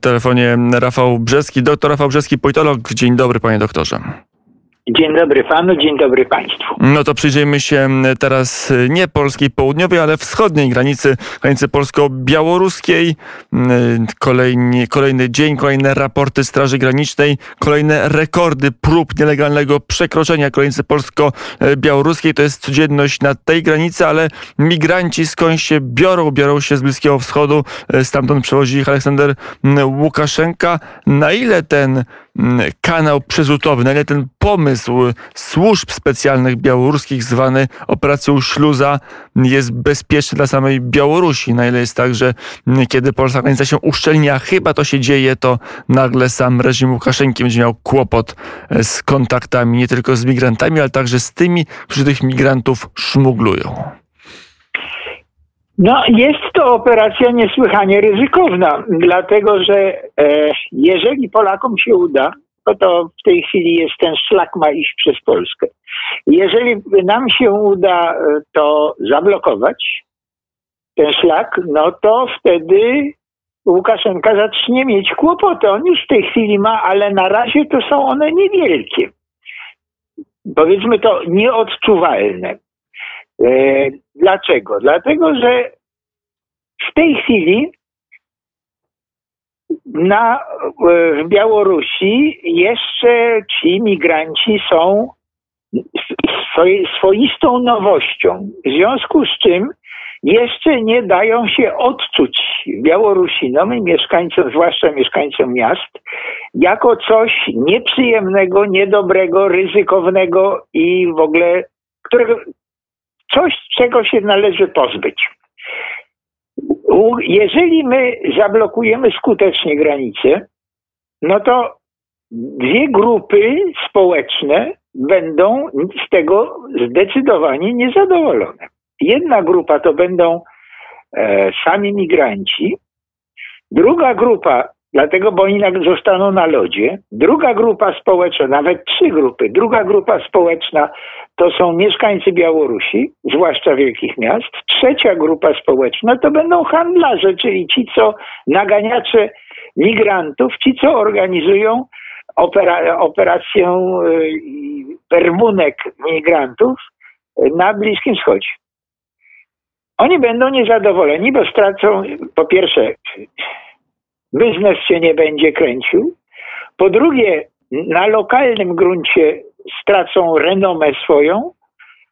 Telefonie Rafał Brzeski, doktor Rafał Brzeski, politolog. Dzień dobry, panie doktorze. Dzień dobry panu, dzień dobry państwu. No to przyjrzyjmy się teraz nie polskiej południowej, ale wschodniej granicy, granicy polsko-białoruskiej. Kolejny, kolejny dzień, kolejne raporty Straży Granicznej, kolejne rekordy prób nielegalnego przekroczenia granicy polsko-białoruskiej. To jest codzienność na tej granicy, ale migranci skąd się biorą? Biorą się z Bliskiego Wschodu. Stamtąd przewozi ich Aleksander Łukaszenka. Na ile ten kanał przerzutowy, na ile ten pomysł służb specjalnych białoruskich zwany operacją Śluza jest bezpieczny dla samej Białorusi, na ile jest tak, że mm, kiedy polska granica się uszczelnia, chyba to się dzieje, to nagle sam reżim Łukaszenki będzie miał kłopot e, z kontaktami nie tylko z migrantami, ale także z tymi, którzy tych migrantów szmuglują. No, jest to operacja niesłychanie ryzykowna, dlatego że e, jeżeli Polakom się uda, to, to w tej chwili jest ten szlak ma iść przez Polskę. Jeżeli nam się uda e, to zablokować, ten szlak, no to wtedy Łukaszenka zacznie mieć kłopoty. On już w tej chwili ma, ale na razie to są one niewielkie. Powiedzmy to nieodczuwalne. E, dlaczego? Dlatego, że w tej chwili na, w Białorusi jeszcze ci migranci są swoistą nowością. W związku z czym jeszcze nie dają się odczuć Białorusinom i mieszkańcom, zwłaszcza mieszkańcom miast, jako coś nieprzyjemnego, niedobrego, ryzykownego i w ogóle którego, coś, czego się należy pozbyć. Jeżeli my zablokujemy skutecznie granice, no to dwie grupy społeczne będą z tego zdecydowanie niezadowolone. Jedna grupa to będą e, sami migranci, druga grupa Dlatego, bo oni zostaną na lodzie. Druga grupa społeczna, nawet trzy grupy, druga grupa społeczna to są mieszkańcy Białorusi, zwłaszcza wielkich miast. Trzecia grupa społeczna to będą handlarze, czyli ci, co naganiacze migrantów, ci, co organizują opera, operację y, permunek migrantów na Bliskim Wschodzie. Oni będą niezadowoleni, bo stracą po pierwsze biznes się nie będzie kręcił. Po drugie, na lokalnym gruncie stracą renomę swoją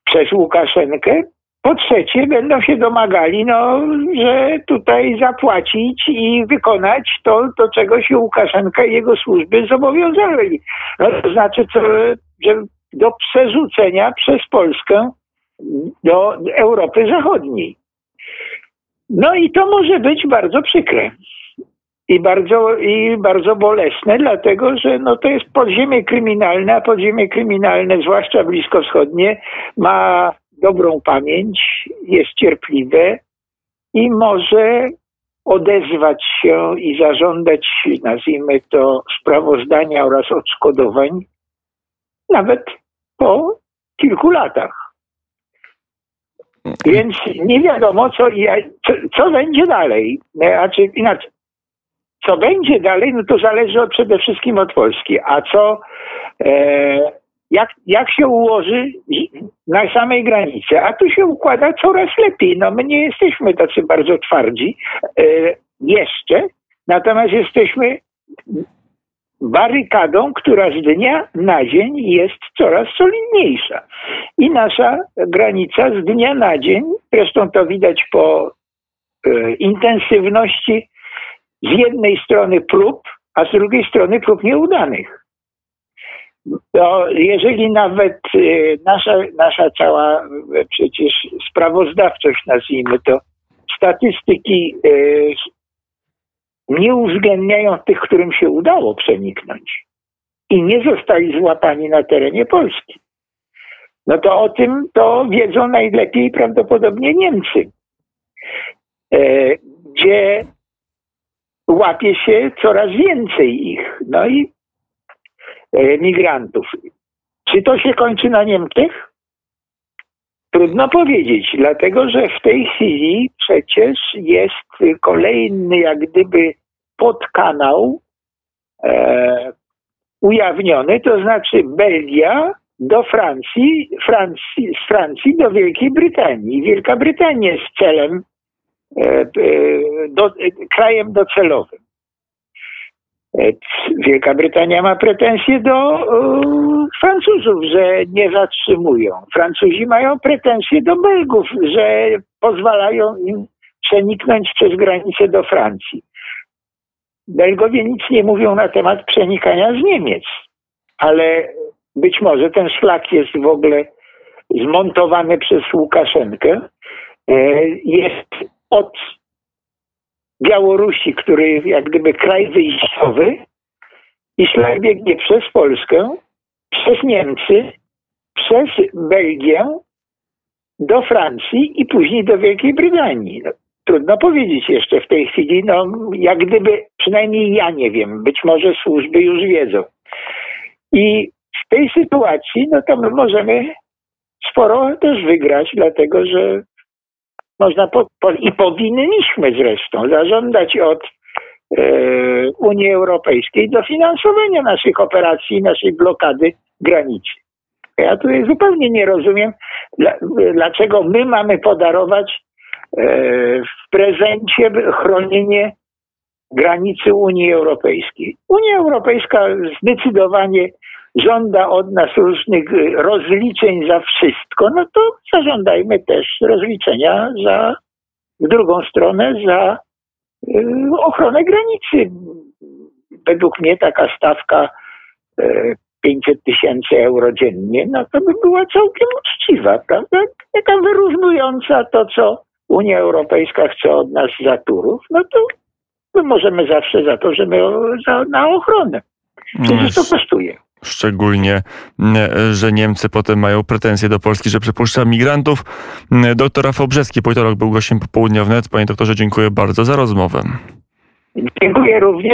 przez Łukaszenkę. Po trzecie, będą się domagali, no, że tutaj zapłacić i wykonać to, do czego się Łukaszenka i jego służby zobowiązali. No, to znaczy, że do przerzucenia przez Polskę do Europy Zachodniej. No i to może być bardzo przykre i bardzo, i bardzo bolesne, dlatego że no, to jest podziemie kryminalne, a podziemie kryminalne, zwłaszcza bliskowschodnie, ma dobrą pamięć, jest cierpliwe i może odezwać się i zażądać, nazwijmy to, sprawozdania oraz odszkodowań nawet po kilku latach. Więc nie wiadomo, co, co, co będzie dalej. Znaczy, inaczej, co będzie dalej, no to zależy od, przede wszystkim od Polski. A co, e, jak, jak się ułoży na samej granicy? A tu się układa coraz lepiej. No my nie jesteśmy tacy bardzo twardzi e, jeszcze, natomiast jesteśmy barykadą, która z dnia na dzień jest coraz solidniejsza. I nasza granica z dnia na dzień, zresztą to widać po e, intensywności z jednej strony prób, a z drugiej strony prób nieudanych. To jeżeli nawet y, nasza, nasza cała y, przecież sprawozdawczość, nazwijmy to, statystyki y, nie uwzględniają tych, którym się udało przeniknąć i nie zostali złapani na terenie Polski. No to o tym to wiedzą najlepiej prawdopodobnie Niemcy, gdzie łapie się coraz więcej ich. No i e, migrantów. Czy to się kończy na Niemczech? Trudno powiedzieć, dlatego że w tej chwili przecież jest kolejny jak gdyby podkanał e, ujawniony, to znaczy Belgia do Francji, Francji, z Francji do Wielkiej Brytanii. Wielka Brytania jest celem, do, e, krajem docelowym. E, Wielka Brytania ma pretensje do e, Francuzów, że nie zatrzymują. Francuzi mają pretensje do Belgów, że pozwalają im przeniknąć przez granicę do Francji. Belgowie nic nie mówią na temat przenikania z Niemiec, ale być może ten szlak jest w ogóle zmontowany przez Łukaszenkę. E, Jest od Białorusi, który jak gdyby kraj wyjściowy i szlak biegnie przez Polskę, przez Niemcy, przez Belgię do Francji i później do Wielkiej Brytanii. No, trudno powiedzieć jeszcze w tej chwili, no jak gdyby, przynajmniej ja nie wiem, być może służby już wiedzą. I w tej sytuacji, no to my możemy sporo też wygrać, dlatego że można po, po, i powinniśmy zresztą zażądać od e, Unii Europejskiej dofinansowania naszych operacji, naszej blokady granicy. Ja tutaj zupełnie nie rozumiem, dla, dlaczego my mamy podarować e, w prezencie chronienie granicy Unii Europejskiej. Unia Europejska zdecydowanie żąda od nas różnych y, rozliczeń za wszystko, no to zażądajmy też rozliczenia za w drugą stronę za y, ochronę granicy. Według mnie taka stawka y, 500 tysięcy euro dziennie, no to by była całkiem uczciwa, prawda? Taka wyrównująca to, co Unia Europejska chce od nas za turów, no to my możemy zawsze za to, żeby za, na ochronę. Przecież to kosztuje. Szczególnie, m, że Niemcy potem mają pretensje do Polski, że przepuszcza migrantów. M, Doktor Rafał Brzeski, politolog, był gościem popołudnia wnet. Panie doktorze, dziękuję bardzo za rozmowę. Dziękuję również.